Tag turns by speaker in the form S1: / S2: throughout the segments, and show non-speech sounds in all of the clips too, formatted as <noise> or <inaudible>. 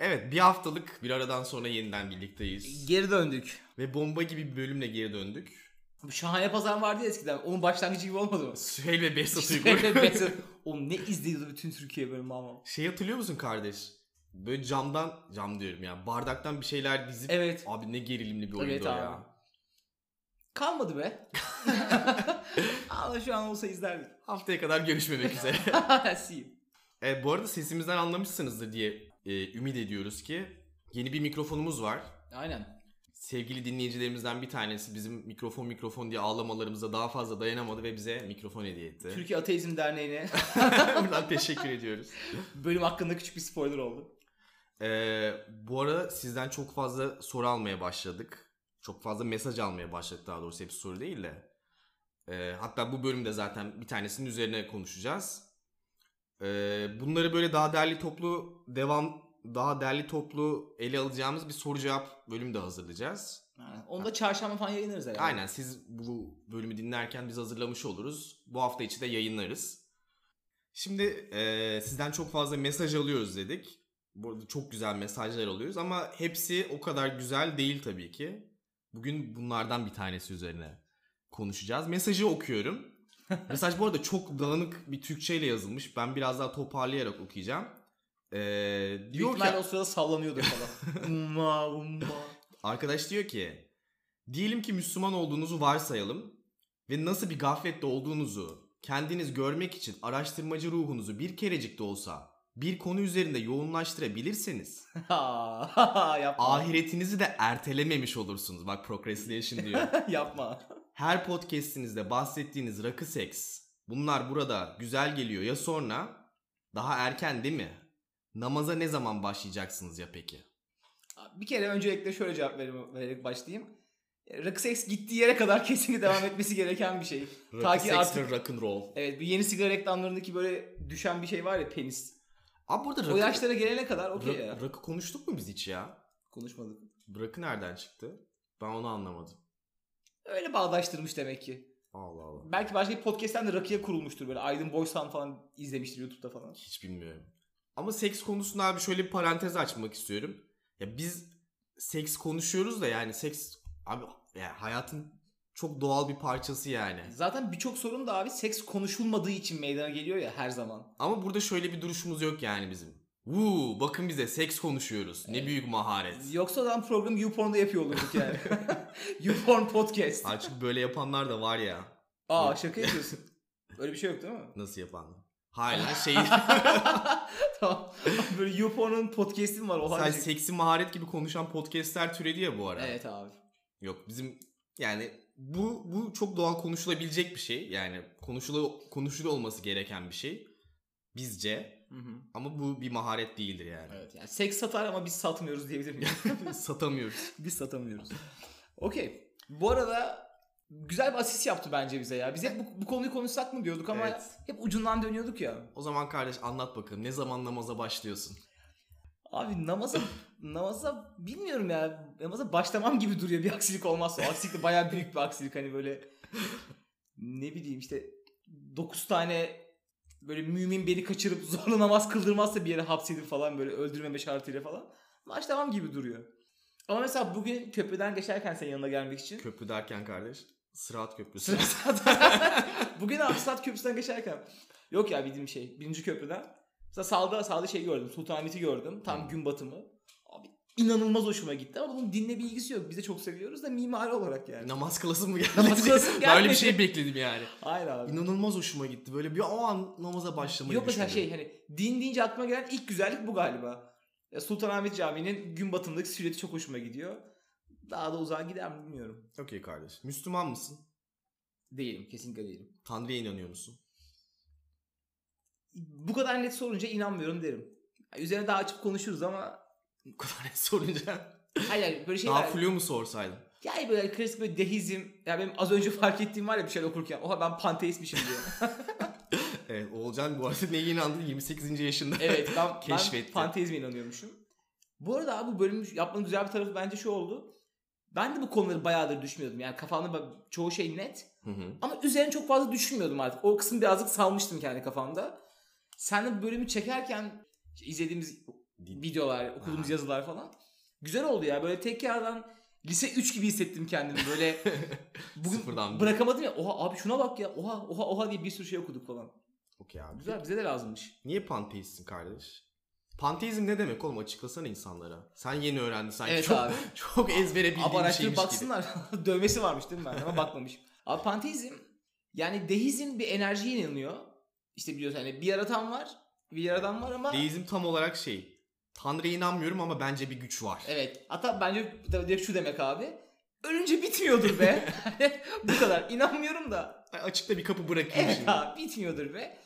S1: Evet bir haftalık bir aradan sonra yeniden birlikteyiz.
S2: Geri döndük.
S1: Ve bomba gibi bir bölümle geri döndük.
S2: Şahane Pazar vardı ya eskiden. Onun başlangıcı gibi olmadı mı?
S1: Süheyl ve Behzat Uygur.
S2: öyle Behzat- Oğlum ne izliyordu bütün Türkiye bölümü ama.
S1: Şey hatırlıyor musun kardeş? Böyle camdan, cam diyorum ya, bardaktan bir şeyler dizip
S2: Evet.
S1: abi ne gerilimli bir oyundu
S2: Evet
S1: o
S2: abi.
S1: ya.
S2: Kalmadı be. <laughs> ama şu an olsa izlerdik.
S1: Haftaya kadar görüşmemek üzere. <laughs>
S2: See you.
S1: e, bu arada sesimizden anlamışsınızdır diye e, ümit ediyoruz ki yeni bir mikrofonumuz var.
S2: Aynen.
S1: Sevgili dinleyicilerimizden bir tanesi bizim mikrofon mikrofon diye ağlamalarımıza daha fazla dayanamadı ve bize mikrofon hediye etti.
S2: Türkiye Ateizm Derneği'ne <laughs>
S1: Buradan teşekkür ediyoruz.
S2: bölüm hakkında küçük bir spoiler oldu.
S1: Ee, bu arada sizden çok fazla soru almaya başladık. Çok fazla mesaj almaya başladık daha doğrusu hepsi soru değil de. Ee, hatta bu bölümde zaten bir tanesinin üzerine konuşacağız. Bunları böyle daha derli toplu devam daha derli toplu ele alacağımız bir soru cevap bölümü de hazırlayacağız.
S2: Aynen. Onu da çarşamba falan yayınlarız herhalde.
S1: Aynen siz bu bölümü dinlerken biz hazırlamış oluruz. Bu hafta içi de yayınlarız. Şimdi e, sizden çok fazla mesaj alıyoruz dedik. Bu arada çok güzel mesajlar alıyoruz ama hepsi o kadar güzel değil tabii ki. Bugün bunlardan bir tanesi üzerine konuşacağız. Mesajı okuyorum. Mesaj bu arada çok dağınık bir Türkçeyle yazılmış. Ben biraz daha toparlayarak okuyacağım. Ee,
S2: Büyük
S1: diyor ki
S2: ihtimalle o sırada sallanıyordu falan. <laughs> umma umma.
S1: Arkadaş diyor ki diyelim ki Müslüman olduğunuzu varsayalım ve nasıl bir gaflette olduğunuzu kendiniz görmek için araştırmacı ruhunuzu bir kerecik de olsa bir konu üzerinde yoğunlaştırabilirseniz <laughs> <laughs> ahiretinizi de ertelememiş olursunuz. Bak procrastination diyor.
S2: Yapma.
S1: Her podcastinizde bahsettiğiniz rakı seks bunlar burada güzel geliyor ya sonra daha erken değil mi? Namaza ne zaman başlayacaksınız ya peki?
S2: Bir kere öncelikle şöyle cevap vererek başlayayım. Rakı seks gittiği yere kadar <laughs> kesinlikle devam etmesi gereken bir şey.
S1: Rakı
S2: Ta ki
S1: seks
S2: artık-
S1: ve rock'n'roll.
S2: Evet bir yeni sigara reklamlarındaki böyle düşen bir şey var ya penis.
S1: Abi burada
S2: O
S1: rakı,
S2: yaşlara gelene kadar okey ya.
S1: rakı konuştuk mu biz hiç ya?
S2: Konuşmadık.
S1: Rakı nereden çıktı? Ben onu anlamadım.
S2: Öyle bağdaştırmış demek ki.
S1: Allah Allah.
S2: Belki başka bir podcast'ten de rakıya kurulmuştur böyle. Aydın Boysan falan izlemiştir YouTube'da falan.
S1: Hiç bilmiyorum. Ama seks konusunda abi şöyle bir parantez açmak istiyorum. Ya biz seks konuşuyoruz da yani seks abi ya hayatın çok doğal bir parçası yani.
S2: Zaten birçok sorun da abi seks konuşulmadığı için meydana geliyor ya her zaman.
S1: Ama burada şöyle bir duruşumuz yok yani bizim. Woo, bakın bize seks konuşuyoruz. Ne
S2: Evet.
S1: büyük maharet.
S2: Yoksa adam program YouPorn'da yapıyor olurduk yani. <laughs> YouPorn podcast.
S1: Açık böyle yapanlar da var ya.
S2: Aa şaka yapıyorsun. Öyle bir şey yok değil mi?
S1: Nasıl yapanlar? Hala şey <laughs>
S2: tamam. Böyle YouPorn'un podcast'im var. O
S1: sadece
S2: halde.
S1: seksi maharet gibi konuşan podcastler türedi ya bu ara.
S2: Evet abi.
S1: Yok bizim yani bu bu çok doğal konuşulabilecek bir şey. Yani konuşulu konuşulu olması gereken bir şey. Bizce
S2: Hı hı.
S1: ama bu bir maharet değildir yani.
S2: Evet yani seks satar ama biz satmıyoruz diyebilir miyim? <laughs> <laughs>
S1: Satamıyoruz.
S2: biz satamıyoruz. Okey. Bu arada güzel bir asist yaptı bence bize ya. Biz hep bu, bu konuyu konuşsak mı diyorduk ama
S1: Evet.
S2: hep ucundan dönüyorduk ya.
S1: O zaman kardeş anlat bakalım ne zaman namaza başlıyorsun?
S2: Abi namaza namaza bilmiyorum ya. Namaza başlamam gibi duruyor bir aksilik olmazsa. O aksilik de bayağı büyük bir aksilik hani böyle ne bileyim işte 9 tane böyle mümin beni kaçırıp <laughs> zorla namaz kıldırmazsa bir yere hapsedip falan böyle öldürmeme şartıyla falan başlamam gibi duruyor. Ama mesela bugün köprüden geçerken senin yanına gelmek için
S1: Köprü derken kardeş Sırat Köprüsü. <laughs> <laughs>
S2: bugün abi Sırat Köprüsü'nden geçerken yok ya bildiğim şey birinci köprüden mesela sağda sağda şey gördüm Sultanahmet'i gördüm tam
S1: Hmm.
S2: gün batımı inanılmaz hoşuma gitti ama bunun dinle bir ilgisi yok biz de çok seviyoruz da mimari olarak yani.
S1: Namaz kılasın mı geldi?
S2: Namaz kılasım
S1: Böyle
S2: gelmedi.
S1: bir şey bekledim yani.
S2: Hayır abi.
S1: İnanılmaz hoşuma gitti. Böyle bir o an namaza başlamayı
S2: Yok mesela şey hani din deyince aklıma gelen ilk güzellik bu galiba. Sultanahmet Camii'nin gün batımındaki silüeti çok hoşuma gidiyor. Daha da uzağa gider mi bilmiyorum.
S1: Okey kardeş. Müslüman mısın?
S2: Değilim kesinlikle değilim.
S1: Tanrı'ya inanıyor musun?
S2: Bu kadar net sorunca inanmıyorum derim. Üzerine daha açıp konuşuruz ama
S1: Bu kadar sorunca.
S2: hayır böyle şeyler.
S1: Daha flu mu sorsaydın?
S2: Yani böyle klasik böyle deizm. Ya benim az önce fark ettiğim var ya bir şeyler okurken. Oha ben panteistmişim diye. <laughs>
S1: Evet Oğulcan bu arada neye inandı 28. yaşında.
S2: evet ben, ben
S1: Keşfetti.
S2: panteizme inanıyormuşum. Bu arada abi bu bölümü yapmanın güzel bir tarafı bence şu oldu. Ben de bu konuları bayağıdır düşünmüyordum. Yani kafamda çoğu şey net.
S1: Hı hı.
S2: Ama üzerine çok fazla düşünmüyordum artık. O kısmı birazcık salmıştım kendi kafamda. Sen de bu bölümü çekerken izlediğimiz
S1: Din.
S2: videolar, okuduğumuz
S1: Ha.
S2: yazılar falan. Güzel oldu ya. Böyle tekrardan lise 3 gibi hissettim kendimi. Böyle <laughs> bugün
S1: Sıfırdan
S2: bırakamadım ya. Oha abi şuna bak ya. Oha oha oha diye bir sürü şey okuduk falan.
S1: Okey abi.
S2: Güzel bize de lazımmış.
S1: Niye panteistsin kardeş? Panteizm ne demek oğlum açıklasana insanlara. Sen yeni öğrendin sanki
S2: Evet
S1: çok,
S2: abi. <laughs>
S1: çok ezbere bildiğin bir şeymiş gibi.
S2: baksınlar. <laughs> Dövmesi varmış değil mi ben? Ama bakmamışım. Abi panteizm yani deizm bir enerjiye inanıyor. İşte biliyorsun hani bir yaratan var. Bir yaradan var ama
S1: Deizm tam olarak şey. Tanrı'ya inanmıyorum ama bence bir güç var.
S2: evet. Hatta bence şu demek abi. Ölünce bitmiyordur be. <laughs> Bu kadar. İnanmıyorum da.
S1: Açıkta bir kapı bırakayım
S2: Evet
S1: şimdi.
S2: abi bitmiyordur be.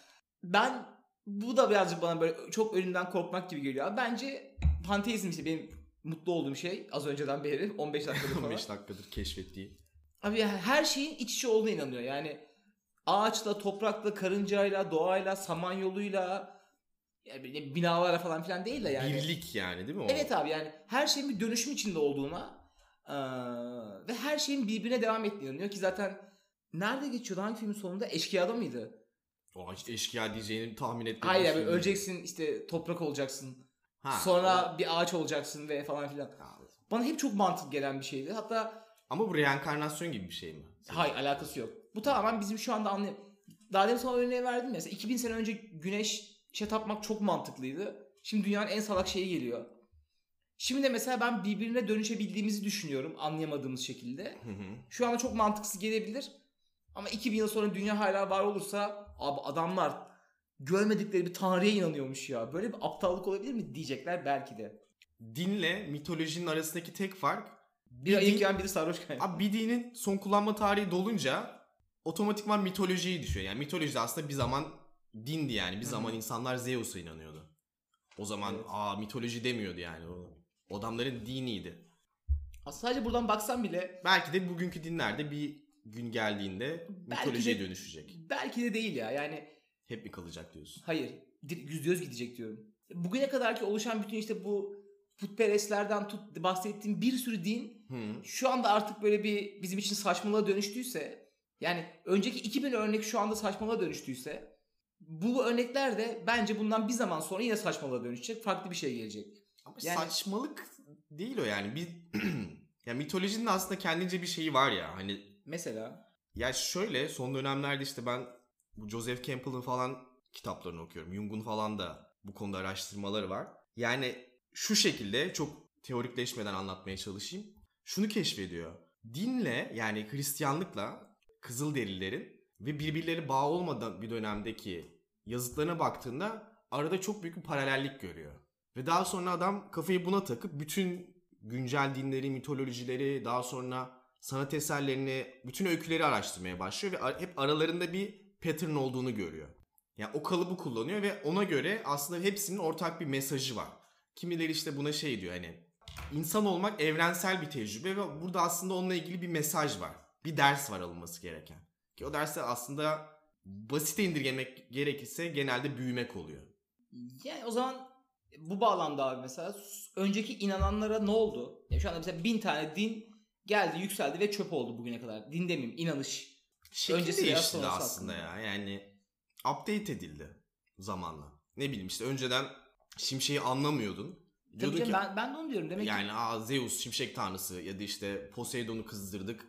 S2: Ben bu da birazcık bana böyle çok ölümden korkmak gibi geliyor. Bence panteizm işte benim mutlu olduğum şey az önceden beri 15 dakikadır <laughs> falan.
S1: 15 dakikadır keşfettiği.
S2: Abi her şeyin iç içe olduğuna inanıyor. Yani ağaçla, toprakla, karıncayla, doğayla, samanyoluyla yani böyle binalarla falan filan değil de yani.
S1: Birlik yani değil mi o?
S2: Evet abi yani her şeyin bir dönüşüm içinde olduğuna eee, ve her şeyin birbirine devam ettiğine inanıyor ki zaten nerede geçiyordu hangi filmin sonunda eşkıyada mıydı?
S1: O işte eşkıya diyeceğini tahmin etmedim.
S2: Hayır abi öleceksin işte toprak olacaksın.
S1: Ha,
S2: sonra bir ağaç olacaksın ve falan filan.
S1: o-
S2: Bana hep çok mantık gelen bir şeydi. Hatta
S1: Ama bu reenkarnasyon gibi bir şey mi?
S2: Hayır alakası yok. Bu tamamen bizim şu anda anlay... Daha demin sana örneği verdim ya. Mesela 2000 sene önce güneşe tapmak çok mantıklıydı. Şimdi dünyanın en salak şeyi geliyor. Şimdi de mesela ben birbirine dönüşebildiğimizi düşünüyorum anlayamadığımız şekilde.
S1: Hı hı.
S2: Şu anda çok mantıksız gelebilir. Ama 2000 yıl sonra dünya hala var olursa abi adamlar görmedikleri bir tanrıya inanıyormuş ya. Böyle bir aptallık olabilir mi diyecekler belki de.
S1: Dinle mitolojinin arasındaki tek fark
S2: Bir ayık yiyen biri sarhoş kaynağı.
S1: Abi bir dinin son kullanma tarihi dolunca otomatikman mitolojiye düşüyor. Yani mitoloji de aslında bir zaman dindi yani. Bir zaman insanlar Zeus'a inanıyordu. O zaman
S2: Evet.
S1: aa mitoloji demiyordu yani. O, adamların diniydi.
S2: Sadece buradan baksan bile
S1: Belki de bugünkü dinlerde bir gün geldiğinde mitolojiye
S2: de-
S1: dönüşecek.
S2: belki de değil ya. Yani
S1: Hep mi kalacak diyorsun?
S2: Hayır. Yüzde yüz gidecek diyorum. Bugüne kadarki oluşan bütün işte bu putperestlerden tut bahsettiğim bir sürü din
S1: Hı.
S2: şu anda artık böyle bir bizim için saçmalığa dönüştüyse yani önceki 2000 örnek şu anda saçmalığa dönüştüyse bu örnekler de bence bundan bir zaman sonra yine saçmalığa dönüşecek. Farklı bir şey gelecek.
S1: Ama
S2: Yani-
S1: saçmalık değil o yani. Bir <clears throat> ya mitolojinin aslında kendince bir şeyi var ya. Hani
S2: Mesela
S1: Ya şöyle son dönemlerde işte ben bu Joseph Campbell'ın falan kitaplarını okuyorum. Jung'un falan da bu konuda araştırmaları var. Yani şu şekilde çok teorikleşmeden anlatmaya çalışayım. Şunu keşfediyor. Dinle yani Hristiyanlıkla Kızılderililerin ve birbirleri bağ olmadan bir dönemdeki yazıtlarına baktığında arada çok büyük bir paralellik görüyor. Ve daha sonra adam kafayı buna takıp bütün güncel dinleri, mitolojileri, daha sonra sanat eserlerini, bütün öyküleri araştırmaya başlıyor ve hep aralarında bir pattern olduğunu görüyor. Yani o kalıbı kullanıyor ve ona göre aslında hepsinin ortak bir mesajı var. Kimileri işte buna şey diyor hani insan olmak evrensel bir tecrübe ve burada aslında onunla ilgili bir mesaj var. Bir ders var alınması gereken. Ki o derste aslında basite indirgemek gerekirse genelde büyümek oluyor.
S2: yani o zaman bu bağlamda abi mesela önceki inananlara ne oldu? Ya şu anda mesela bin tane din geldi yükseldi ve çöp oldu bugüne kadar. Din demeyeyim inanış.
S1: Şekil
S2: Öncesi
S1: değişti aslında
S2: hakkında.
S1: ya. Yani update edildi zamanla. Ne bileyim işte önceden şimşeği anlamıyordun.
S2: Tabii
S1: Diyordun
S2: canım,
S1: ki
S2: ben, ben de onu diyorum. Demek ki
S1: yani Zeus şimşek tanrısı ya da işte Poseidon'u kızdırdık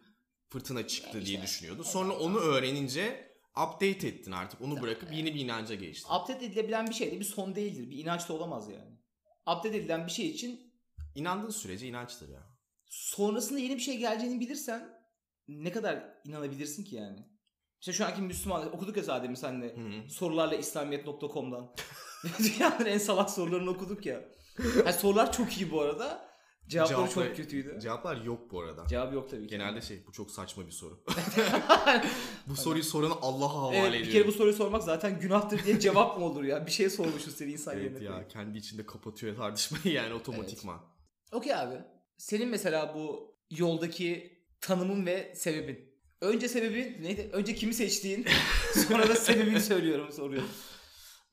S1: fırtına çıktı
S2: Ya
S1: diye
S2: işte,
S1: düşünüyordun.
S2: evet.
S1: Sonra onu öğrenince update ettin artık. Onu bırakıp yeni bir inanca geçtin.
S2: update edilebilen bir şey de bir son değildir. Bir inanç da olamaz yani. Update edilen bir şey için
S1: İnandığın sürece inançtır ya.
S2: sonrasında yeni bir şey geleceğini bilirsen ne kadar inanabilirsin ki yani? İşte şu anki Müslüman okuduk ya zaten senle
S1: Hı hı.
S2: sorularla İslamiyet.com'dan. <laughs> Dünyanın en salak sorularını okuduk ya. Yani sorular çok iyi bu arada. Cevapları
S1: Cevaplar-
S2: çok kötüydü.
S1: Cevaplar yok bu arada.
S2: Cevabı yok tabii ki.
S1: Genelde şey bu çok saçma bir soru. <laughs> bu soruyu sorana Allah'a havale
S2: evet,
S1: ediyorum.
S2: bir kere bu soruyu sormak zaten günahtır diye cevap mı olur ya? Bir şey sormuşuz seni insan
S1: Evet
S2: yerine.
S1: ya kendi içinde kapatıyor tartışmayı yani otomatikman.
S2: Okey abi. Senin mesela bu yoldaki tanımın ve sebebin. Önce sebebin neydi? Önce kimi seçtiğin, <laughs> sonra da sebebini söylüyorum, soruyorum.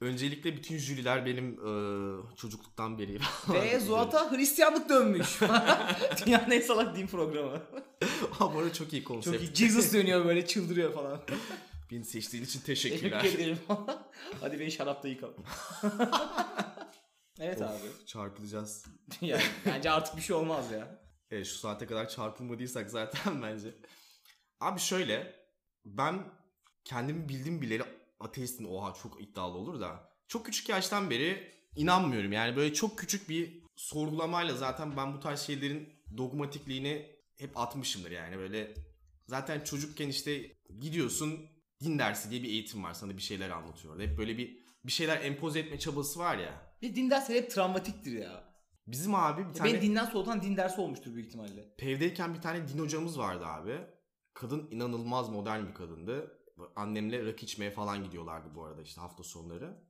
S1: Öncelikle bütün jüriler benim e, çocukluktan beri.
S2: Ve Zuhat'a Hristiyanlık dönmüş. <laughs> Dünyanın en salak din programı.
S1: Ama orada çok iyi konsept.
S2: Çok iyi. Jesus dönüyor böyle çıldırıyor falan.
S1: Beni seçtiğin için
S2: Teşekkür
S1: teşekkürler.
S2: ederim. Hadi beni şarapta yıka. Evet
S1: Of,
S2: abi.
S1: Çarpılacağız.
S2: yani bence artık bir şey olmaz ya.
S1: Evet şu saate kadar çarpılmadıysak zaten <laughs> bence. Abi şöyle ben kendimi bildim bileli ateistin oha çok iddialı olur da çok küçük yaştan beri inanmıyorum. Yani böyle çok küçük bir sorgulamayla zaten ben bu tarz şeylerin dogmatikliğini hep atmışımdır yani böyle zaten çocukken işte gidiyorsun din dersi diye bir eğitim var sana bir şeyler anlatıyor. Hep böyle bir bir şeyler empoze etme çabası var ya.
S2: Bir din dersleri hep travmatiktir ya.
S1: Bizim abi bir
S2: ya
S1: tane
S2: Beni dinden soğutan din dersi olmuştur büyük ihtimalle.
S1: Pev'deyken bir tane din hocamız vardı abi. Kadın inanılmaz modern bir kadındı. Annemle rakı içmeye falan gidiyorlardı bu arada işte hafta sonları.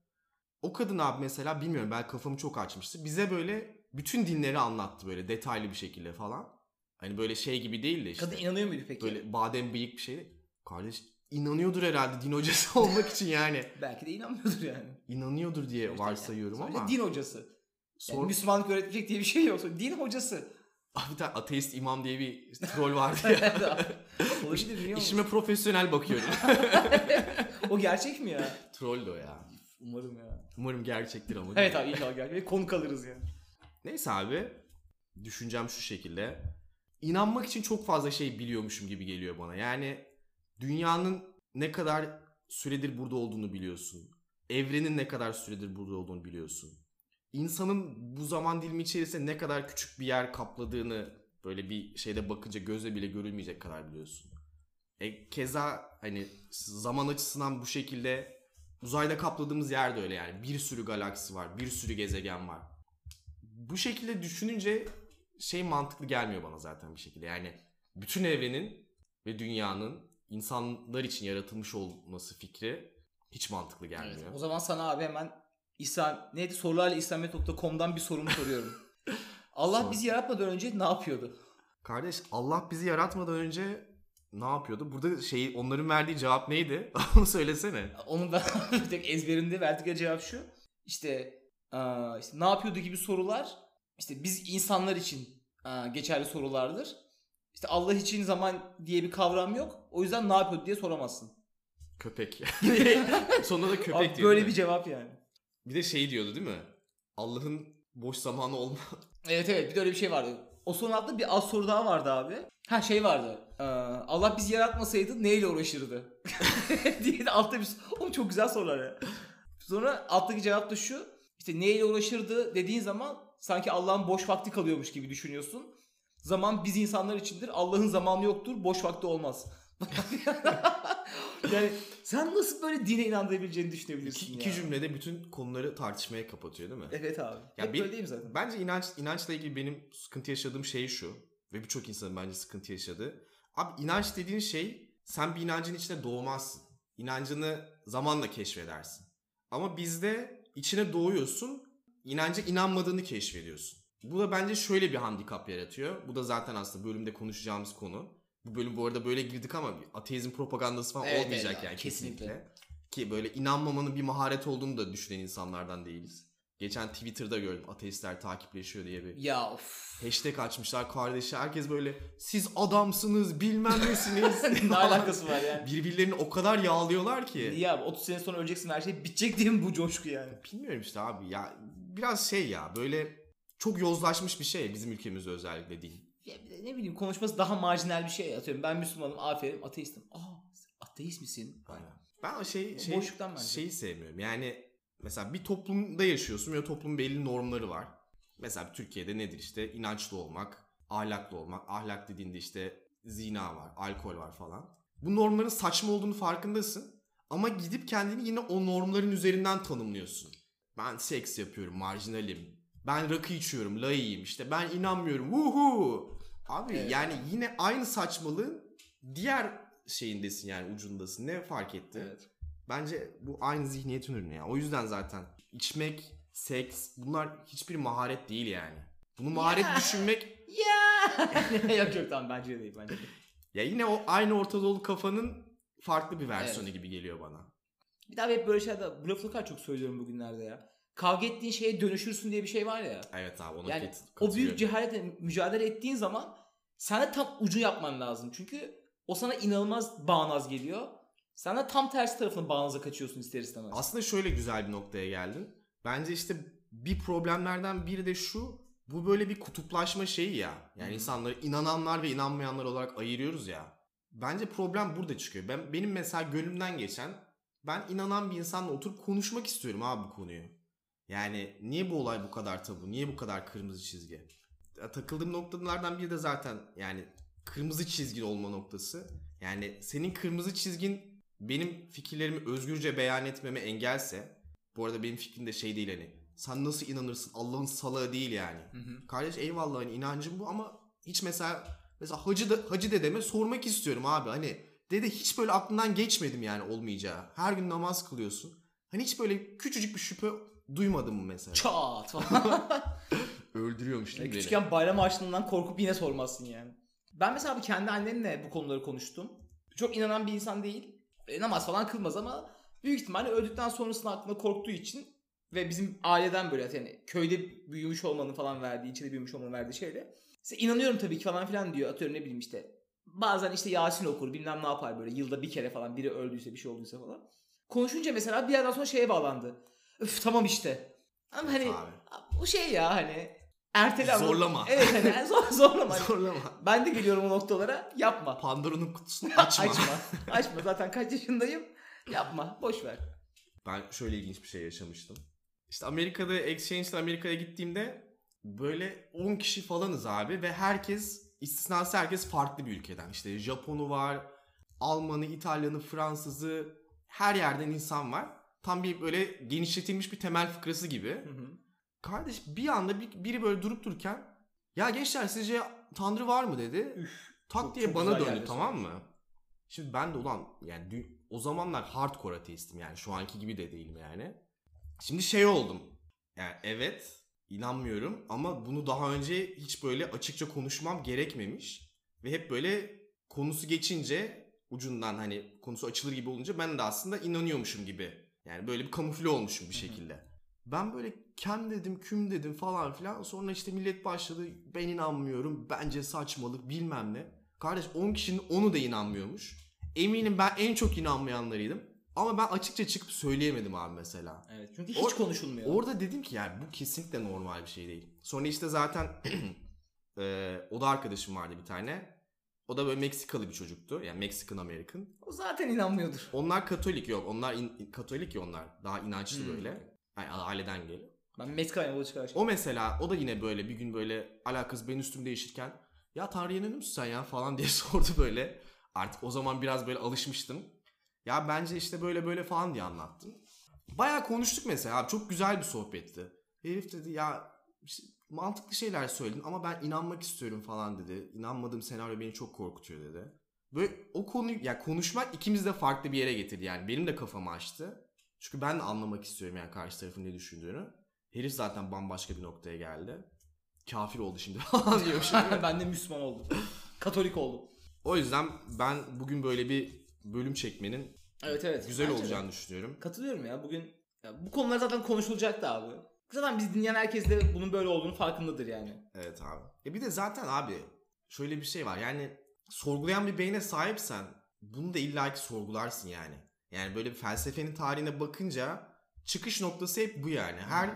S1: O kadın abi mesela bilmiyorum ben kafamı çok açmıştı. Bize böyle bütün dinleri anlattı böyle detaylı bir şekilde falan. Hani böyle şey gibi değil de işte.
S2: Kadın inanıyor muydu peki?
S1: Böyle badem bıyık bir şey. Kardeş inanıyordur herhalde din hocası <laughs> olmak için yani.
S2: Belki de inanmıyordur yani.
S1: İnanıyordur diye varsayıyorum
S2: yani.
S1: ama.
S2: Din hocası. Yani
S1: Sor...
S2: Müslümanlık öğretecek diye bir şey yok. Din hocası.
S1: Abi bir tane ateist imam diye bir <laughs> troll vardı ya.
S2: Olabilir biliyor musun?
S1: İşime profesyonel bakıyorum. <laughs>
S2: O gerçek mi ya?
S1: Troll o ya.
S2: Umarım ya.
S1: Umarım gerçektir ama.
S2: Evet abi inşallah gerçek. Ve konuk alırız yani.
S1: Neyse abi. Düşüncem şu şekilde. İnanmak için çok fazla şey biliyormuşum gibi geliyor bana. Yani dünyanın ne kadar süredir burada olduğunu biliyorsun. Evrenin ne kadar süredir burada olduğunu biliyorsun. İnsanın bu zaman dilimi içerisinde ne kadar küçük bir yer kapladığını böyle bir şeyde bakınca gözle bile görülmeyecek kadar biliyorsun. E, keza hani zaman açısından bu şekilde uzayda kapladığımız yer de öyle yani. Bir sürü galaksi var, bir sürü gezegen var. Bu şekilde düşününce şey mantıklı gelmiyor bana zaten bir şekilde. Yani bütün evrenin ve dünyanın insanlar için yaratılmış olması fikri hiç mantıklı gelmiyor.
S2: Evet, o zaman sana abi hemen İslam neydi sorularla İslamiyet.com'dan bir sorumu soruyorum. <laughs> Allah bizi yaratmadan önce ne yapıyordu?
S1: Kardeş Allah bizi yaratmadan önce ne yapıyordu? Burada şey onların verdiği cevap neydi? <laughs> Onu söylesene.
S2: Onun da <laughs> tek ezberimde verdikleri cevap şu. İşte, aa, işte ne yapıyordu gibi sorular işte biz insanlar için aa, geçerli sorulardır. İşte Allah için zaman diye bir kavram yok. O yüzden ne yapıyordu diye soramazsın.
S1: Köpek. Sonunda da köpek
S2: Abi
S1: diyor.
S2: böyle bir cevap yani.
S1: Bir de şey diyordu değil mi? Allah'ın boş zamanı olma. <laughs>
S2: Evet evet bir de öyle bir şey vardı. O son altta bir az soru daha vardı abi. Ha şey vardı. Ee, Allah bizi yaratmasaydı neyle uğraşırdı? <laughs> diye de altta bir Oğlum çok güzel sorular ya. Sonra alttaki cevap da şu. İşte neyle uğraşırdı dediğin zaman sanki Allah'ın boş vakti kalıyormuş gibi düşünüyorsun. Zaman biz insanlar içindir. Allah'ın zamanı yoktur. Boş vakti olmaz. <laughs> yani sen nasıl böyle dine inandırabileceğini düşünebilirsin
S1: İki,
S2: ya.
S1: iki cümlede bütün konuları tartışmaya kapatıyor değil mi?
S2: Evet abi.
S1: Ya
S2: Hep
S1: bir-
S2: böyle değil mi zaten?
S1: Bence inanç inançla ilgili benim sıkıntı yaşadığım şey şu ve birçok insanın bence sıkıntı yaşadığı. Abi inanç dediğin şey sen bir inancın içine doğmazsın. İnancını zamanla keşfedersin. Ama bizde içine doğuyorsun, inanca inanmadığını keşfediyorsun. Bu da bence şöyle bir handikap yaratıyor. Bu da zaten aslında bölümde konuşacağımız konu. Bu bölüm bu arada böyle girdik ama ateizm propagandası falan
S2: Evet,
S1: olmayacak
S2: evet,
S1: yani
S2: kesinlikle.
S1: kesinlikle. Ki böyle inanmamanın bir maharet olduğunu da düşünen insanlardan değiliz. Geçen Twitter'da gördüm ateistler takipleşiyor diye bir
S2: Ya of.
S1: hashtag açmışlar kardeşi. Herkes böyle siz adamsınız bilmem nesiniz. <laughs>
S2: ne alakası var yani?
S1: Birbirlerini o kadar yağlıyorlar ki.
S2: Niye abi 30 sene sonra öleceksin her şey bitecek diye mi bu coşku yani?
S1: Bilmiyorum işte abi ya biraz şey ya böyle çok yozlaşmış bir şey bizim ülkemizde özellikle değil.
S2: Ya ne bileyim konuşması daha marjinal bir şey atıyorum. Ben Müslümanım aferin ateistim. Aa ateist misin?
S1: Aynen. Ben o şey, şey
S2: boşluktan bence.
S1: şeyi sevmiyorum. Yani mesela bir toplumda yaşıyorsun ve toplumun belli normları var. Mesela Türkiye'de nedir işte inançlı olmak, ahlaklı olmak. Ahlak dediğinde işte zina var, alkol var falan. Bu normların saçma olduğunu farkındasın. Ama gidip kendini yine o normların üzerinden tanımlıyorsun. Ben seks yapıyorum, marjinalim. Ben rakı içiyorum, layığım işte. Ben inanmıyorum. Vuhu. Abi
S2: Evet.
S1: yani yine aynı saçmalığın diğer şeyindesin yani ucundasın. Ne fark etti?
S2: Evet.
S1: Bence bu aynı zihniyetin ürünü ya. O yüzden zaten içmek, seks bunlar hiçbir maharet değil yani. Bunu maharet <laughs>
S2: Ya.
S1: düşünmek <laughs>
S2: Ya. yok yok tamam bence de değil bence de.
S1: ya yine o aynı Orta Doğu kafanın farklı bir versiyonu gibi geliyor bana.
S2: Bir daha hep böyle şeyler bu lafı çok söylüyorum bugünlerde ya. Kavga ettiğin şeye dönüşürsün diye bir şey var ya.
S1: Evet abi ona
S2: Yani o büyük cehaletle mücadele ettiğin zaman sen de tam ucu yapman lazım. Çünkü o sana inanılmaz bağnaz geliyor. Sen de tam tersi tarafına bağnaza kaçıyorsun ister istemez.
S1: Aslında şöyle güzel bir noktaya geldin. Bence işte bir problemlerden biri de şu. Bu böyle bir kutuplaşma şeyi ya. Yani
S2: Hı.
S1: insanları inananlar ve inanmayanlar olarak ayırıyoruz ya. Bence problem burada çıkıyor. Ben benim mesela gönlümden geçen ben inanan bir insanla oturup konuşmak istiyorum abi bu konuyu. Yani niye bu olay bu kadar tabu? Niye bu kadar kırmızı çizgi? Takıldığım noktalardan biri de zaten yani kırmızı çizgi olma noktası. Yani senin kırmızı çizgin benim fikirlerimi özgürce beyan etmeme engelse bu arada benim fikrim de şey değil hani sen nasıl inanırsın Allah'ın salağı değil yani.
S2: Hı hı.
S1: Kardeş eyvallah hani inancım bu ama hiç mesela mesela hacı, da, hacı dedeme sormak istiyorum abi hani dede hiç böyle aklından geçmedim yani olmayacağı. Her gün namaz kılıyorsun. Hani hiç böyle küçücük bir şüphe duymadın mı mesela?
S2: Çat falan. <laughs>
S1: Öldürüyormuş değil mi beni?
S2: Küçükken bayram harçlığından korkup yine sormazsın yani. Ben mesela abi kendi annemle bu konuları konuştum. Çok inanan bir insan değil. E, namaz falan kılmaz ama büyük ihtimalle öldükten sonrasında aklında korktuğu için ve bizim aileden böyle yani köyde büyümüş olmanın falan verdiği, içinde büyümüş olmanın verdiği şeyle. İşte inanıyorum tabii ki falan filan diyor. Atıyorum ne bileyim işte. Bazen işte Yasin okur bilmem ne yapar böyle yılda bir kere falan biri öldüyse bir şey olduysa falan. Konuşunca mesela bir yerden sonra şeye bağlandı. Öf tamam işte. Ama hani
S1: Abi.
S2: bu şey ya hani ertele ama-
S1: Zorlama.
S2: Evet hani <laughs> zor, zorlama.
S1: Zorlama.
S2: ben de geliyorum o noktalara yapma.
S1: Pandora'nın kutusunu <laughs> açma.
S2: açma. Açma zaten kaç yaşındayım. Yapma. Boş ver.
S1: Ben şöyle ilginç bir şey yaşamıştım. İşte Amerika'da exchange'den Amerika'ya gittiğimde böyle 10 kişi falanız abi ve herkes istisnası herkes farklı bir ülkeden. İşte Japonu var, Almanı, İtalyanı, Fransızı her yerden insan var. Tam bir böyle genişletilmiş bir temel fıkrası gibi. Kardeş bir anda bir- biri böyle durup dururken ya gençler sizce Tanrı var mı dedi.
S2: Üf,
S1: Tak
S2: çok-
S1: diye
S2: çok
S1: bana döndü tamam mı? Şimdi ben de ulan yani dü- o zamanlar hardcore ateistim yani şu anki gibi de değilim yani. Şimdi şey oldum. Yani evet inanmıyorum ama bunu daha önce hiç böyle açıkça konuşmam gerekmemiş. Ve hep böyle konusu geçince ucundan hani konusu açılır gibi olunca ben de aslında inanıyormuşum gibi. Yani böyle bir kamufle olmuşum bir
S2: Hı hı.
S1: şekilde. Ben böyle kem dedim küm dedim falan filan. Sonra işte millet başladı ben inanmıyorum bence saçmalık bilmem ne. Kardeş 10 kişinin 10'u da inanmıyormuş. Eminim ben en çok inanmayanlarıydım. Ama ben açıkça çıkıp söyleyemedim abi mesela.
S2: Evet. Çünkü hiç
S1: Or-
S2: konuşulmuyor.
S1: Orada dedim ki yani bu kesinlikle normal bir şey değil. Sonra işte zaten <clears throat> e, o da arkadaşım vardı bir tane. O da böyle Meksikalı bir çocuktu. Yani Meksikan American.
S2: o zaten inanmıyordur.
S1: Onlar Katolik yok. Onlar in- Katolik ya onlar. Daha inançlı
S2: Hmm.
S1: böyle. Yani aileden geliyor.
S2: Ben Meksika'ya yola çıkar.
S1: O mesela o da yine böyle bir gün böyle alakası ben üstüm değişirken ya Tanrı'ya inanıyor musun sen ya falan diye <laughs> sordu böyle. Artık o zaman biraz böyle alışmıştım. Ya bence işte böyle böyle falan diye anlattım. Bayağı konuştuk mesela abi çok güzel bir sohbetti. Herif dedi ya işte mantıklı şeyler söyledin ama ben inanmak istiyorum falan dedi. İnanmadığım senaryo beni çok korkutuyor dedi. Böyle o konu ya konuşmak ikimiz de farklı bir yere getirdi yani. Benim de kafamı açtı. Çünkü ben de anlamak istiyorum yani karşı tarafın ne düşündüğünü. Herif zaten bambaşka bir noktaya geldi. Kafir oldu şimdi <laughs> falan diyormuşum. <laughs>
S2: ben de Müslüman oldum. Katolik oldum.
S1: o yüzden ben bugün böyle bir bölüm çekmenin
S2: Evet evet.
S1: güzel
S2: Bence de.
S1: olacağını düşünüyorum.
S2: Katılıyorum ya. Bugün ya bu konular zaten konuşulacaktı abi. Zaten biz dinleyen herkes de bunun böyle olduğunu farkındadır yani.
S1: Evet abi. E bir de zaten abi şöyle bir şey var. Yani sorgulayan bir beyne sahipsen bunu da illaki sorgularsın yani. Yani böyle bir felsefenin tarihine bakınca çıkış noktası hep bu yani. Her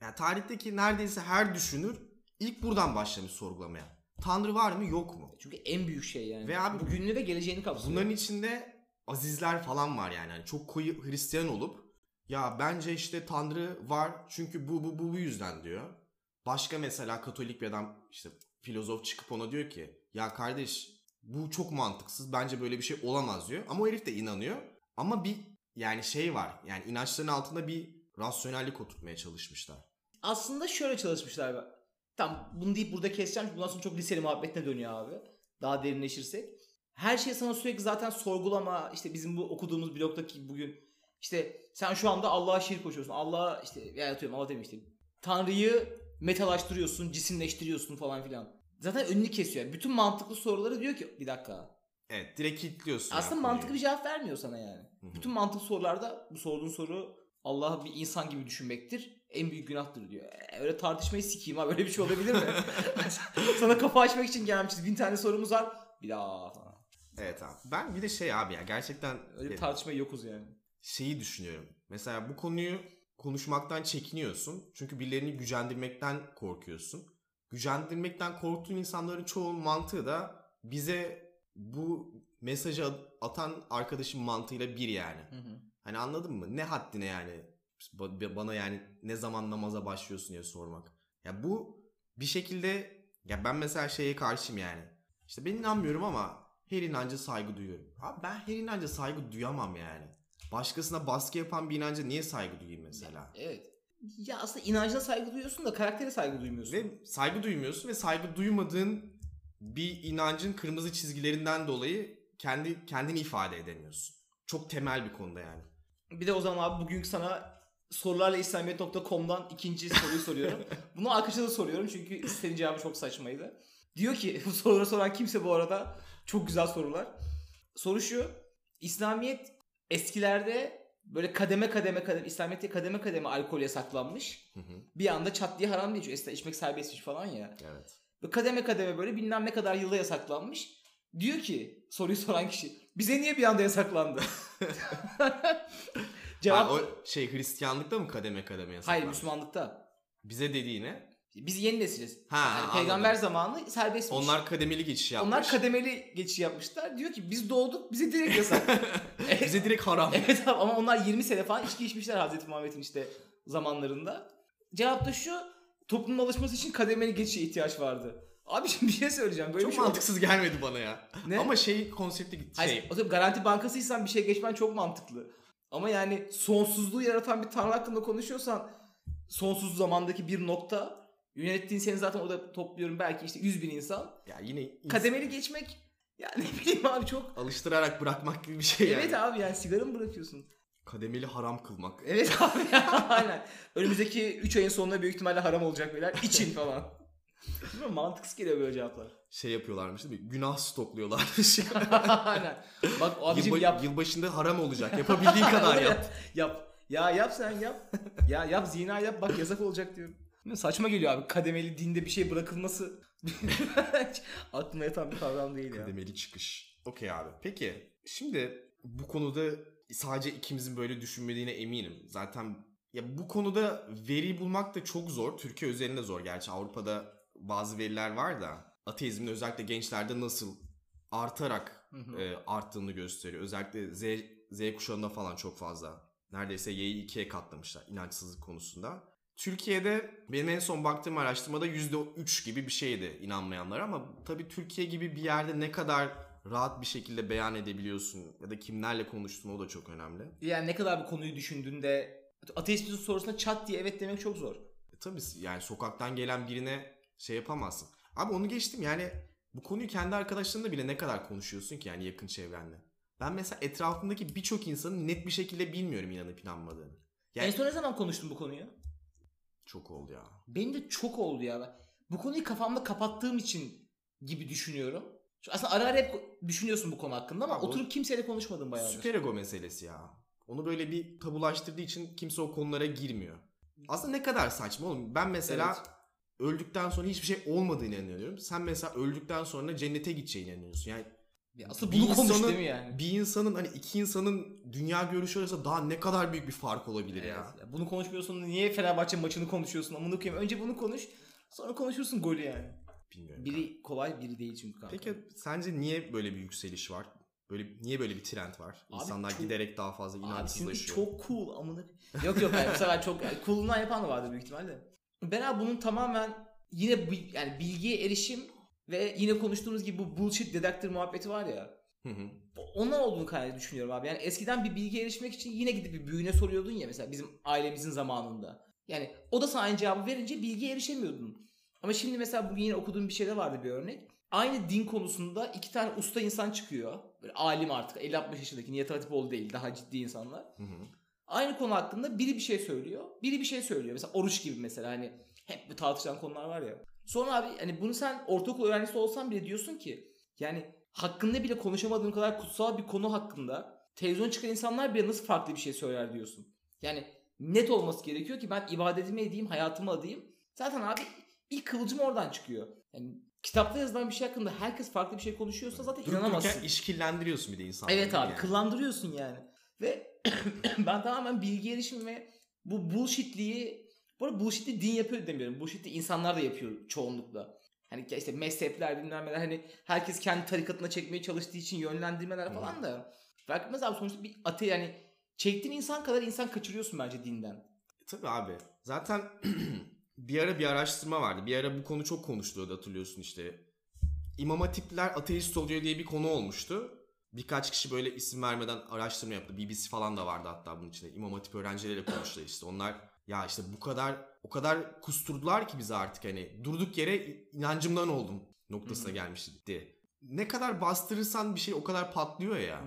S1: yani tarihteki neredeyse her düşünür ilk buradan başlamış sorgulamaya. Tanrı var mı yok mu?
S2: Çünkü en büyük şey yani.
S1: Ve abi-
S2: bugününü ve geleceğini kapsıyor.
S1: Bunların içinde azizler falan var yani. Hani çok koyu Hristiyan olup ya bence işte Tanrı var çünkü bu bu bu bu yüzden diyor. Başka mesela Katolik bir adam işte filozof çıkıp ona diyor ki ya kardeş bu çok mantıksız bence böyle bir şey olamaz diyor. Ama o herif de inanıyor. Ama bir yani şey var yani inançların altında bir rasyonellik oturtmaya çalışmışlar.
S2: Aslında şöyle çalışmışlar. Tamam bunu deyip burada keseceğim. Bundan sonra çok liseli muhabbetine dönüyor abi. Daha derinleşirsek. Her şey sana sürekli zaten sorgulama. işte bizim bu okuduğumuz blogdaki bugün işte sen şu anda Allah'a şirk koşuyorsun. Allah'a işte ya atıyorum Allah demiştim. Tanrı'yı metalaştırıyorsun, cisimleştiriyorsun falan filan. Zaten önünü kesiyor. Bütün mantıklı soruları diyor ki bir dakika.
S1: Evet direkt kilitliyorsun.
S2: Aslında mantıklı bir cevap vermiyor sana yani. Bütün mantıklı sorularda bu sorduğun soru Allah'ı bir insan gibi düşünmektir. En büyük günahtır diyor. E, öyle tartışmayı sikeyim ha böyle bir şey olabilir mi? <laughs> sana kafa açmak için gelmişiz. Bin tane sorumuz var. Bir daha falan.
S1: Evet abi. Ben bir de şey abi ya gerçekten
S2: Öyle bir
S1: e,
S2: tartışmaya yokuz yani.
S1: Şeyi düşünüyorum. Mesela bu konuyu konuşmaktan çekiniyorsun. Çünkü birilerini gücendirmekten korkuyorsun. Gücendirmekten korktuğun insanların çoğunun mantığı da bize bu mesajı atan arkadaşın mantığıyla bir yani.
S2: Hı hı.
S1: Hani anladın mı? Ne haddine yani ba- bana yani ne zaman namaza başlıyorsun diye sormak. Ya bu bir şekilde ya ben mesela şeye karşıyım yani. İşte ben inanmıyorum ama her inanca saygı duyuyorum. Abi ben her inanca saygı duyamam yani. Başkasına baskı yapan bir inanca niye saygı duyayım mesela?
S2: Evet. Ya aslında inancına saygı duyuyorsun da karaktere saygı duymuyorsun.
S1: Ve saygı duymuyorsun ve saygı duymadığın bir inancın kırmızı çizgilerinden dolayı kendi kendini ifade edemiyorsun. Çok temel bir konuda yani.
S2: Bir de o zaman abi bugün sana sorularla İslamiyet.com'dan ikinci soruyu soruyorum. <laughs> Bunu arkadaşa da soruyorum çünkü senin cevabı çok saçmaydı. Diyor ki <laughs> bu soruları soran kimse bu arada çok güzel sorular. Soru şu. İslamiyet eskilerde böyle kademe kademe kademe İslamiyet'te kademe kademe alkol yasaklanmış.
S1: Hı hı.
S2: Bir anda çat diye haram. Çünkü eskiden içmek serbestmiş falan ya.
S1: Evet.
S2: Ve kademe kademe böyle bilmem ne kadar yılda yasaklanmış. Diyor ki soruyu soran kişi bize niye bir anda yasaklandı? <laughs> Cevap
S1: Ha, o şey Hristiyanlıkta mı kademe kademe yasaklar?
S2: hayır Müslümanlıkta.
S1: Bize dediğine
S2: Biz yeni nesiliz.
S1: Ha,
S2: Yani
S1: anladım.
S2: peygamber zamanı serbestmiş.
S1: onlar kademeli geçiş yapmış.
S2: Onlar kademeli geçiş yapmışlar. Diyor ki biz doğduk bize direkt <laughs> yasak. <laughs>
S1: Bize direkt haram.
S2: evet abi ama onlar 20 sene falan içki içmişler Hazreti Muhammed'in işte zamanlarında. Cevap da şu toplumun alışması için kademeli geçişe ihtiyaç vardı. Abi şimdi bir şey söyleyeceğim. Böyle
S1: Çok
S2: şey
S1: mantıksız gelmedi bana ya.
S2: Ne?
S1: Ama şey konsepti şey.
S2: Hayır, o zaman garanti bankasıysan bir şey geçmen çok mantıklı. Ama yani sonsuzluğu yaratan bir tanrı hakkında konuşuyorsan sonsuz zamandaki bir nokta yönettiğin seni zaten orada topluyorum belki işte 100 bin insan.
S1: ya yine ins-
S2: Kademeli geçmek ya ne bileyim abi çok
S1: alıştırarak bırakmak gibi bir şey
S2: Evet
S1: yani.
S2: abi yani sigara mı bırakıyorsun?
S1: Kademeli haram kılmak. <laughs>
S2: Evet abi ya, aynen. Önümüzdeki 3 ayın sonunda büyük ihtimalle haram olacak beyler. İçin falan. Bilmiyorum mantıksız geliyor böyle cevaplar.
S1: Şey yapıyorlarmış değil mi? Günah stokluyorlarmış. <laughs>
S2: aynen. Bak abicim
S1: Yılba-
S2: yap.
S1: Yılbaşında haram olacak. Yapabildiğin kadar <laughs> yap.
S2: yap. Ya yap sen yap. Ya yap zina yap bak yasak olacak diyorum. Mi? Saçma geliyor abi. Kademeli dinde bir şey bırakılması <laughs> aklıma yatan bir kavram değil ya.
S1: Kademeli çıkış. Okey abi. Peki şimdi bu konuda sadece ikimizin böyle düşünmediğine eminim. Zaten ya bu konuda veri bulmak da çok zor. Türkiye üzerinde zor. Gerçi Avrupa'da bazı veriler var da ateizmin özellikle gençlerde nasıl artarak
S2: Hı hı.
S1: e, arttığını gösteriyor. Özellikle Z, Z kuşağında falan çok fazla. Neredeyse Y'yi ikiye katlamışlar inançsızlık konusunda. Türkiye'de benim en son baktığım araştırmada %3 gibi bir şeydi inanmayanlar ama tabii Türkiye gibi bir yerde ne kadar rahat bir şekilde beyan edebiliyorsun ya da kimlerle konuştuğun o da çok önemli.
S2: Yani ne kadar bu konuyu düşündüğünde ateist bir sorusuna çat diye evet demek çok zor.
S1: E tabii yani sokaktan gelen birine şey yapamazsın. Abi onu geçtim yani bu konuyu kendi arkadaşlarınla bile ne kadar konuşuyorsun ki yani yakın çevrenle. Ben mesela etrafımdaki birçok insanın net bir şekilde bilmiyorum inanıp inanmadığını. Yani
S2: En son ne zaman konuştun bu konuyu?
S1: Çok oldu ya.
S2: Benim de çok oldu ya. Bu konuyu kafamda kapattığım için gibi düşünüyorum. Şu aslında ara ara hep düşünüyorsun bu konu hakkında ama
S1: Abi
S2: oturup kimseyle konuşmadım bayağıdır.
S1: Süper ego meselesi ya. Onu böyle bir tabulaştırdığı için kimse o konulara girmiyor. Aslında ne kadar saçma oğlum. Ben mesela
S2: Evet.
S1: öldükten sonra hiçbir şey olmadığına inanıyorum. Sen mesela öldükten sonra cennete gideceğine inanıyorsun. Yani
S2: Ya Aslında bunu konuş
S1: insanın-
S2: değil mi yani?
S1: bir insanın hani iki insanın dünya görüşü arasında daha ne kadar büyük bir fark olabilir
S2: Evet.
S1: ya.
S2: Ya Bunu konuşmuyorsun. Niye Fenerbahçe maçını konuşuyorsun? Amına koyayım. Önce bunu konuş. Sonra konuşursun golü yani.
S1: Bilmiyorum.
S2: Biri kolay, biri değil çünkü kanka.
S1: Peki sence niye böyle bir yükseliş var? Böyle niye böyle bir trend var?
S2: Abi
S1: İnsanlar
S2: çok-
S1: giderek daha fazla
S2: Abi
S1: inançsızlaşıyor.
S2: çok cool amına. yok yok hayır. Bu sefer çok <laughs> yani cool'undan yapan da vardır büyük ihtimalle. Ben abi bunun tamamen yine yani bilgiye erişim ve yine konuştuğumuz gibi bu bullshit detector muhabbeti var ya.
S1: Hı hı.
S2: Ondan olduğunu kaynaklı düşünüyorum abi. Yani eskiden bir bilgiye erişmek için yine gidip bir büyüğüne soruyordun ya mesela bizim ailemizin zamanında. Yani o da sana aynı cevabı verince bilgiye erişemiyordun. Ama şimdi mesela bugün yine okuduğum bir şeyde vardı bir örnek. Aynı din konusunda iki tane usta insan çıkıyor. Böyle alim artık 50-60 yaşındaki Nihat Hatipoğlu değil daha ciddi insanlar.
S1: Hı hı.
S2: Aynı konu hakkında biri bir şey söylüyor. Biri bir şey söylüyor. Mesela oruç gibi mesela hani hep bu tartışılan konular var ya. Sonra abi hani bunu sen ortaokul öğrencisi olsan bile diyorsun ki yani hakkında bile konuşamadığın kadar kutsal bir konu hakkında televizyon çıkan insanlar bile nasıl farklı bir şey söyler diyorsun. Yani net olması gerekiyor ki ben ibadetimi edeyim, hayatımı adayım. Zaten abi ilk kıvılcım oradan çıkıyor. Yani kitapta yazılan bir şey hakkında herkes farklı bir şey konuşuyorsa zaten
S1: Durup
S2: inanamazsın.
S1: dururken işkillendiriyorsun bir de insanları.
S2: Evet abi
S1: yani?
S2: kıllandırıyorsun yani. Ve <clears throat> ben tamamen bilgi erişim ve bu bullshitliği bu arada bullshitli din yapıyor demiyorum. Bullshitli insanlar da yapıyor çoğunlukla. Hani işte mezhepler bilmem neler hani herkes kendi tarikatına çekmeye çalıştığı için yönlendirmeler falan da. Fark etmez abi sonuçta bir ate yani çektiğin insan kadar insan kaçırıyorsun bence dinden.
S1: E, tabii abi. Zaten <clears throat> bir ara bir araştırma vardı. Bir ara bu konu çok konuşuluyordu hatırlıyorsun işte. İmam hatipler ateist oluyor diye bir konu olmuştu. Birkaç kişi böyle isim vermeden araştırma yaptı. BBC falan da vardı hatta bunun içinde. İmam hatip öğrencileriyle konuştular işte. Onlar ya işte bu kadar o kadar kusturdular ki bizi artık hani durduk yere inancımdan oldum noktasına gelmişti. Ne kadar bastırırsan bir şey o kadar patlıyor ya.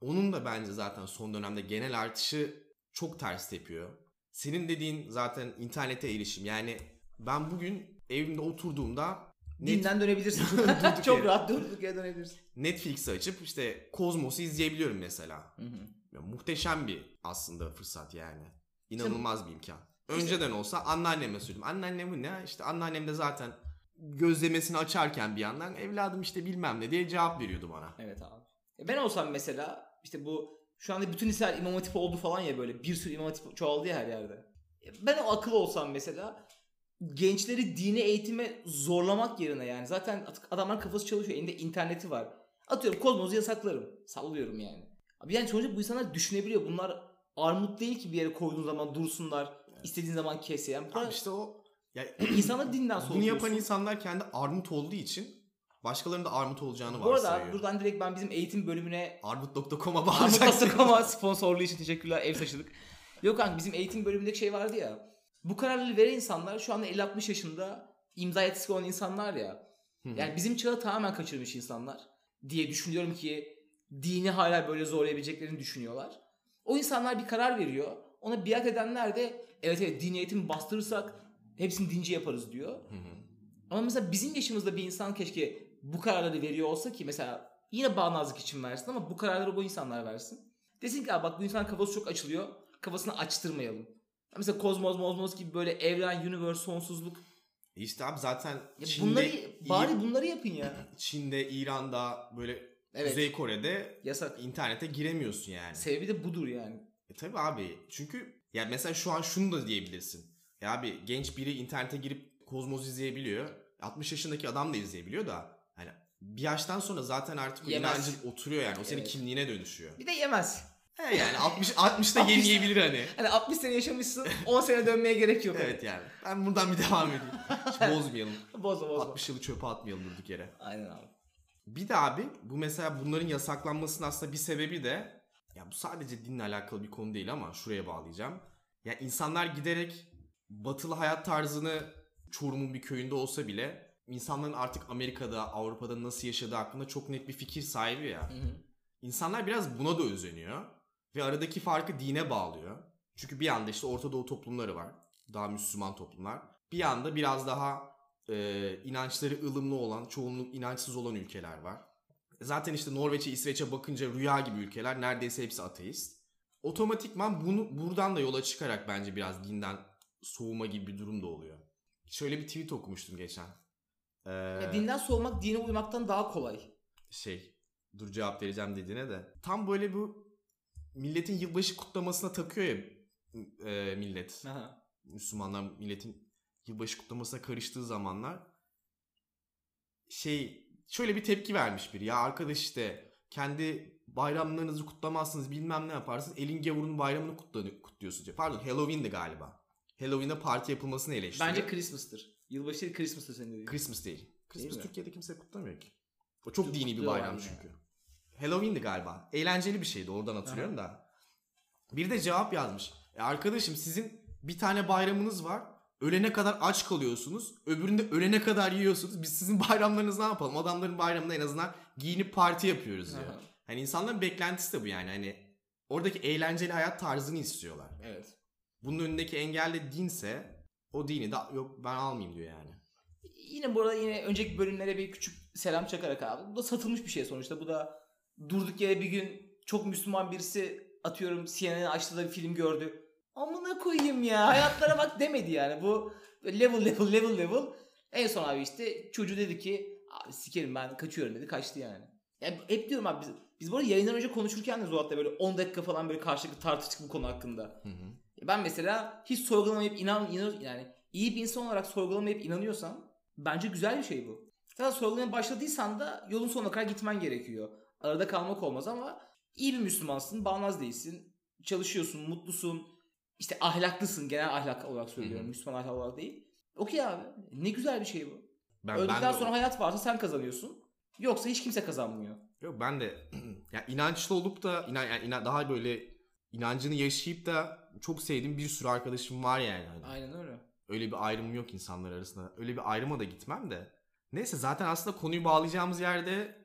S1: Onun da bence zaten son dönemde genel artışı çok ters tepiyor. Senin dediğin zaten internete erişim. Yani ben bugün evimde oturduğumda
S2: Dinden dönebilirsin. <laughs> Çok
S1: yere.
S2: rahat durduk yere dönebilirsin.
S1: Netflix'i açıp işte Kozmos'u izleyebiliyorum mesela. Ya, muhteşem bir aslında fırsat yani. İnanılmaz bir imkan. Önceden olsa anneanneme söyledim. Anneannem ne? İşte anneannem de zaten gözlemesini açarken bir yandan evladım işte bilmem ne diye cevap veriyordu bana.
S2: Evet abi. E Ben olsam mesela işte bu şu anda bütün liseler imam hatip oldu falan ya böyle bir sürü imam hatip çoğaldı ya her yerde. E Ben o akıl olsam mesela gençleri dini eğitime zorlamak yerine yani zaten adamlar kafası çalışıyor elinde interneti var. Atıyorum kozmosu yasaklarım. Sallıyorum yani. Abi yani sonuçta bu insanlar düşünebiliyor. Bunlar armut değil ki bir yere koyduğun zaman dursunlar. istediğin zaman kes yani. Bu
S1: Abi işte o ya <clears throat>
S2: insanlar dinden
S1: bunu
S2: soğutuyorsun.
S1: yapan insanlar kendi armut olduğu için başkalarının da armut olacağını
S2: Bu arada
S1: varsayıyor.
S2: buradan direkt ben bizim eğitim bölümüne
S1: Armut.com'a bağlayacaksın.
S2: Armut.com'a sponsorluğu için teşekkürler ev taşıdık. Yok kanka bizim eğitim bölümündeki şey vardı ya. Bu kararları veren insanlar şu anda 50-60 yaşında imza yetkisi olan insanlar ya. Yani bizim çağı tamamen kaçırmış insanlar diye düşünüyorum ki dini hala böyle zorlayabileceklerini düşünüyorlar. O insanlar bir karar veriyor. Ona biat edenler de evet evet dini eğitimi bastırırsak hepsini dinci yaparız diyor. Ama mesela bizim yaşımızda bir insan keşke bu kararları veriyor olsa ki mesela yine bağnazlık için versin ama bu kararları bu insanlar versin. Desin ki "Aa bak bu insan kafası çok açılıyor. Kafasını açtırmayalım. Mesela kozmos mozmos gibi böyle evren, universe, sonsuzluk.
S1: İşte abi zaten
S2: Ya
S1: Çin'de,
S2: bunları
S1: İ-
S2: bari bunları yapın ya. <clears throat>
S1: Çin'de, İran'da böyle
S2: Evet.
S1: Kuzey Kore'de
S2: Yasak.
S1: internete giremiyorsun yani.
S2: Sebebi de budur yani.
S1: E tabi abi. Çünkü ya mesela şu an şunu da diyebilirsin. Ya abi genç biri internete girip Kozmos izleyebiliyor. 60 yaşındaki adam da izleyebiliyor da hani bir yaştan sonra zaten artık o
S2: Yemez.
S1: inancın oturuyor yani. O senin
S2: Evet.
S1: kimliğine dönüşüyor.
S2: Bir de yemez.
S1: He yani 60 60 da
S2: 60
S1: yemeyebilir hani.
S2: Hani 60 sene yaşamışsın 10 sene dönmeye gerek yok.
S1: Evet yani. Ben buradan bir devam edeyim. Hiç bozmayalım. <laughs>
S2: Bozma bozma.
S1: 60 yılı çöpe atmayalım durduk yere.
S2: Aynen abi.
S1: Bir de abi bu mesela bunların yasaklanmasının aslında bir sebebi de ya bu sadece dinle alakalı bir konu değil ama şuraya bağlayacağım. Ya insanlar giderek batılı hayat tarzını Çorum'un bir köyünde olsa bile insanların artık Amerika'da, Avrupa'da nasıl yaşadığı hakkında çok net bir fikir sahibi ya.
S2: Hı hı.
S1: İnsanlar biraz buna da özeniyor ve aradaki farkı dine bağlıyor. Çünkü bir yanda işte Orta Doğu toplumları var. Daha Müslüman toplumlar. Bir yanda biraz daha e, inançları ılımlı olan, çoğunluk inançsız olan ülkeler var. Zaten işte Norveç'e, İsveç'e bakınca rüya gibi ülkeler neredeyse hepsi ateist. Otomatikman bunu buradan da yola çıkarak bence biraz dinden soğuma gibi bir durum da oluyor. Şöyle bir tweet okumuştum geçen. Ee,
S2: Ya dinden soğumak dine uymaktan daha kolay.
S1: şey dur cevap vereceğim dediğine de tam böyle bu milletin yılbaşı kutlamasına takıyor ya e, millet.
S2: Aha.
S1: Müslümanlar milletin yılbaşı kutlamasına karıştığı zamanlar şey şöyle bir tepki vermiş biri. Ya arkadaş işte kendi bayramlarınızı kutlamazsınız bilmem ne yaparsınız. Elin gavurunun bayramını kutluyorsunuz. Pardon Halloween'di galiba. Halloween'de parti yapılmasını eleştiriyor.
S2: Bence Christmas'tır. Yılbaşı değil Christmas'tır senin dediğin.
S1: Christmas değil. Christmas
S2: mi?
S1: Türkiye'de kimse kutlamıyor ki. O çok
S2: Çok
S1: dini bir bayram çünkü. Halloween'di galiba. Eğlenceli bir şeydi oradan hatırlıyorum da. Bir de cevap yazmış. E arkadaşım sizin bir tane bayramınız var. Ölene kadar aç kalıyorsunuz. Öbüründe ölene kadar yiyorsunuz. Biz sizin <laughs> bayramlarınızı ne yapalım? Adamların bayramında en azından giyinip parti yapıyoruz diyor.
S2: Aha.
S1: Hani insanların beklentisi de bu yani. Hani oradaki eğlenceli hayat tarzını istiyorlar.
S2: Evet.
S1: Bunun önündeki engel de dinse o dini de yok ben almayayım diyor yani.
S2: Yine burada yine önceki bölümlere bir küçük selam çakarak abi. Bu da satılmış bir şey sonuçta. Bu da durduk yere bir gün çok Müslüman birisi atıyorum CNN açtı da bir film gördü. Amına koyayım ya hayatlara bak demedi yani. Bu level level level level. En son abi işte çocuğu dedi ki abi sikerim ben kaçıyorum dedi kaçtı yani. Ya hep diyorum abi biz, biz bu arada yayından önce konuşurken de Zuhat'la böyle 10 dakika falan böyle karşılıklı tartıştık bu konu hakkında.
S1: Hı hı.
S2: Ben mesela hiç sorgulamayıp inan, inan yani iyi bir insan olarak sorgulamayıp inanıyorsam bence güzel bir şey bu. Zaten sorgulamaya başladıysan da yolun sonuna kadar gitmen gerekiyor. Arada kalmak olmaz ama iyi bir Müslümansın, bağnaz değilsin, çalışıyorsun, mutlusun, işte ahlaklısın genel ahlak olarak söylüyorum.
S1: Hı hı.
S2: Müslüman ahlak olarak değil. Okey abi. Ne güzel bir şey bu.
S1: Ben,
S2: Öldükten
S1: ben
S2: sonra hayat varsa sen kazanıyorsun. Yoksa hiç kimse kazanmıyor.
S1: Yok ben de <clears throat> ya inançlı olup da inan, yani inan- daha böyle inancını yaşayıp da çok sevdiğim bir sürü arkadaşım var yani. Hani
S2: Aynen öyle.
S1: Öyle bir ayrımım yok insanlar arasında. Öyle bir ayrıma da gitmem de. Neyse zaten aslında konuyu bağlayacağımız yerde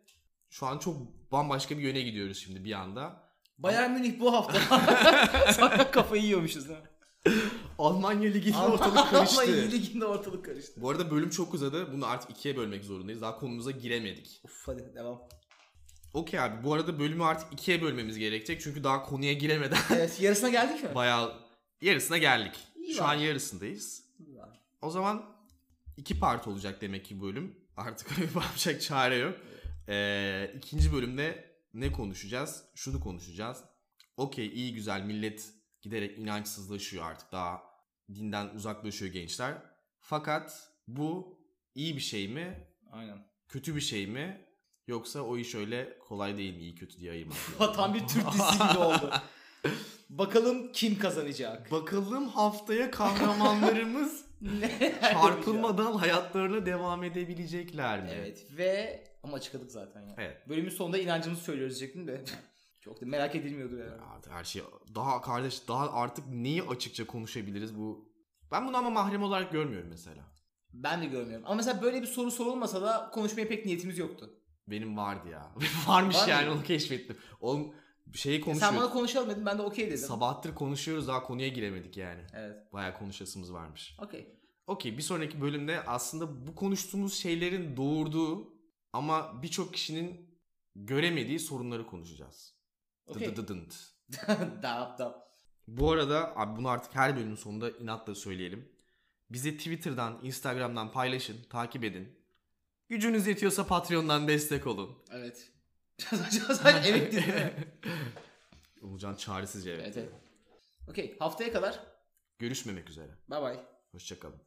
S1: şu an çok bambaşka bir yöne gidiyoruz şimdi bir anda.
S2: Bayern Münih bu hafta. <laughs> Sonra kafayı yiyormuşuz değil mi?
S1: Almanya Ligi'nde ortalık karıştı.
S2: Almanya liginde ortalık karıştı.
S1: Bu arada bölüm çok uzadı. Bunu artık ikiye bölmek zorundayız. Daha konumuza giremedik.
S2: Uf hadi devam.
S1: Okey abi bu arada bölümü artık ikiye bölmemiz gerekecek. Çünkü daha konuya giremeden <laughs>
S2: Evet yarısına geldik mi?
S1: bayağı yarısına geldik.
S2: İyi
S1: Şu
S2: var.
S1: an yarısındayız. O zaman iki part olacak demek ki bölüm. Artık <laughs> yapacak çare yok. Ee, ikinci bölümde ne konuşacağız? Şunu konuşacağız. Okey iyi güzel millet giderek inançsızlaşıyor artık daha dinden uzaklaşıyor gençler. Fakat bu iyi bir şey mi?
S2: Aynen.
S1: Kötü bir şey mi? Yoksa o iş öyle kolay değil mi iyi kötü diye ayırmak? <laughs>
S2: Tam bir Türk dizisi gibi oldu. <laughs> Bakalım kim kazanacak?
S1: Bakalım haftaya kahramanlarımız <laughs>
S2: Ne?
S1: çarpılmadan hayatlarına devam edebilecekler mi?
S2: Evet ve ama açıkladık zaten ya.
S1: Evet.
S2: Bölümün sonunda inancımızı söylüyoruz diyecektim de. <laughs> Çok da merak edilmiyordu yani.
S1: Artık her şey daha kardeş daha artık neyi açıkça konuşabiliriz bu. Ben bunu ama mahrem olarak görmüyorum mesela.
S2: Ben de görmüyorum. Ama mesela böyle bir soru sorulmasa da konuşmaya pek niyetimiz yoktu.
S1: Benim vardı ya. <laughs> Varmış
S2: Var
S1: yani
S2: mı?
S1: onu keşfettim. Oğlum şeyi
S2: Sen bana
S1: konuşuyoruz.
S2: konuşalım dedin ben de okey dedim.
S1: Sabahtır konuşuyoruz daha konuya giremedik yani.
S2: Evet.
S1: Bayağı konuşasımız varmış.
S2: Okey.
S1: Okey bir sonraki bölümde aslında bu konuştuğumuz şeylerin doğurduğu ama birçok kişinin göremediği sorunları konuşacağız.
S2: Okey.
S1: Dıdıdıdınt.
S2: dap <laughs> dap.
S1: Bu arada abi bunu artık her bölümün sonunda inatla söyleyelim. Bizi Twitter'dan, Instagram'dan paylaşın, takip edin. Gücünüz yetiyorsa Patreon'dan destek olun.
S2: Evet. <laughs> Sadece <laughs> evet?
S1: Umutcan çaresizce evet.
S2: Evet evet. Okey haftaya kadar
S1: Görüşmemek üzere.
S2: bye bye.
S1: Hoşçakalın.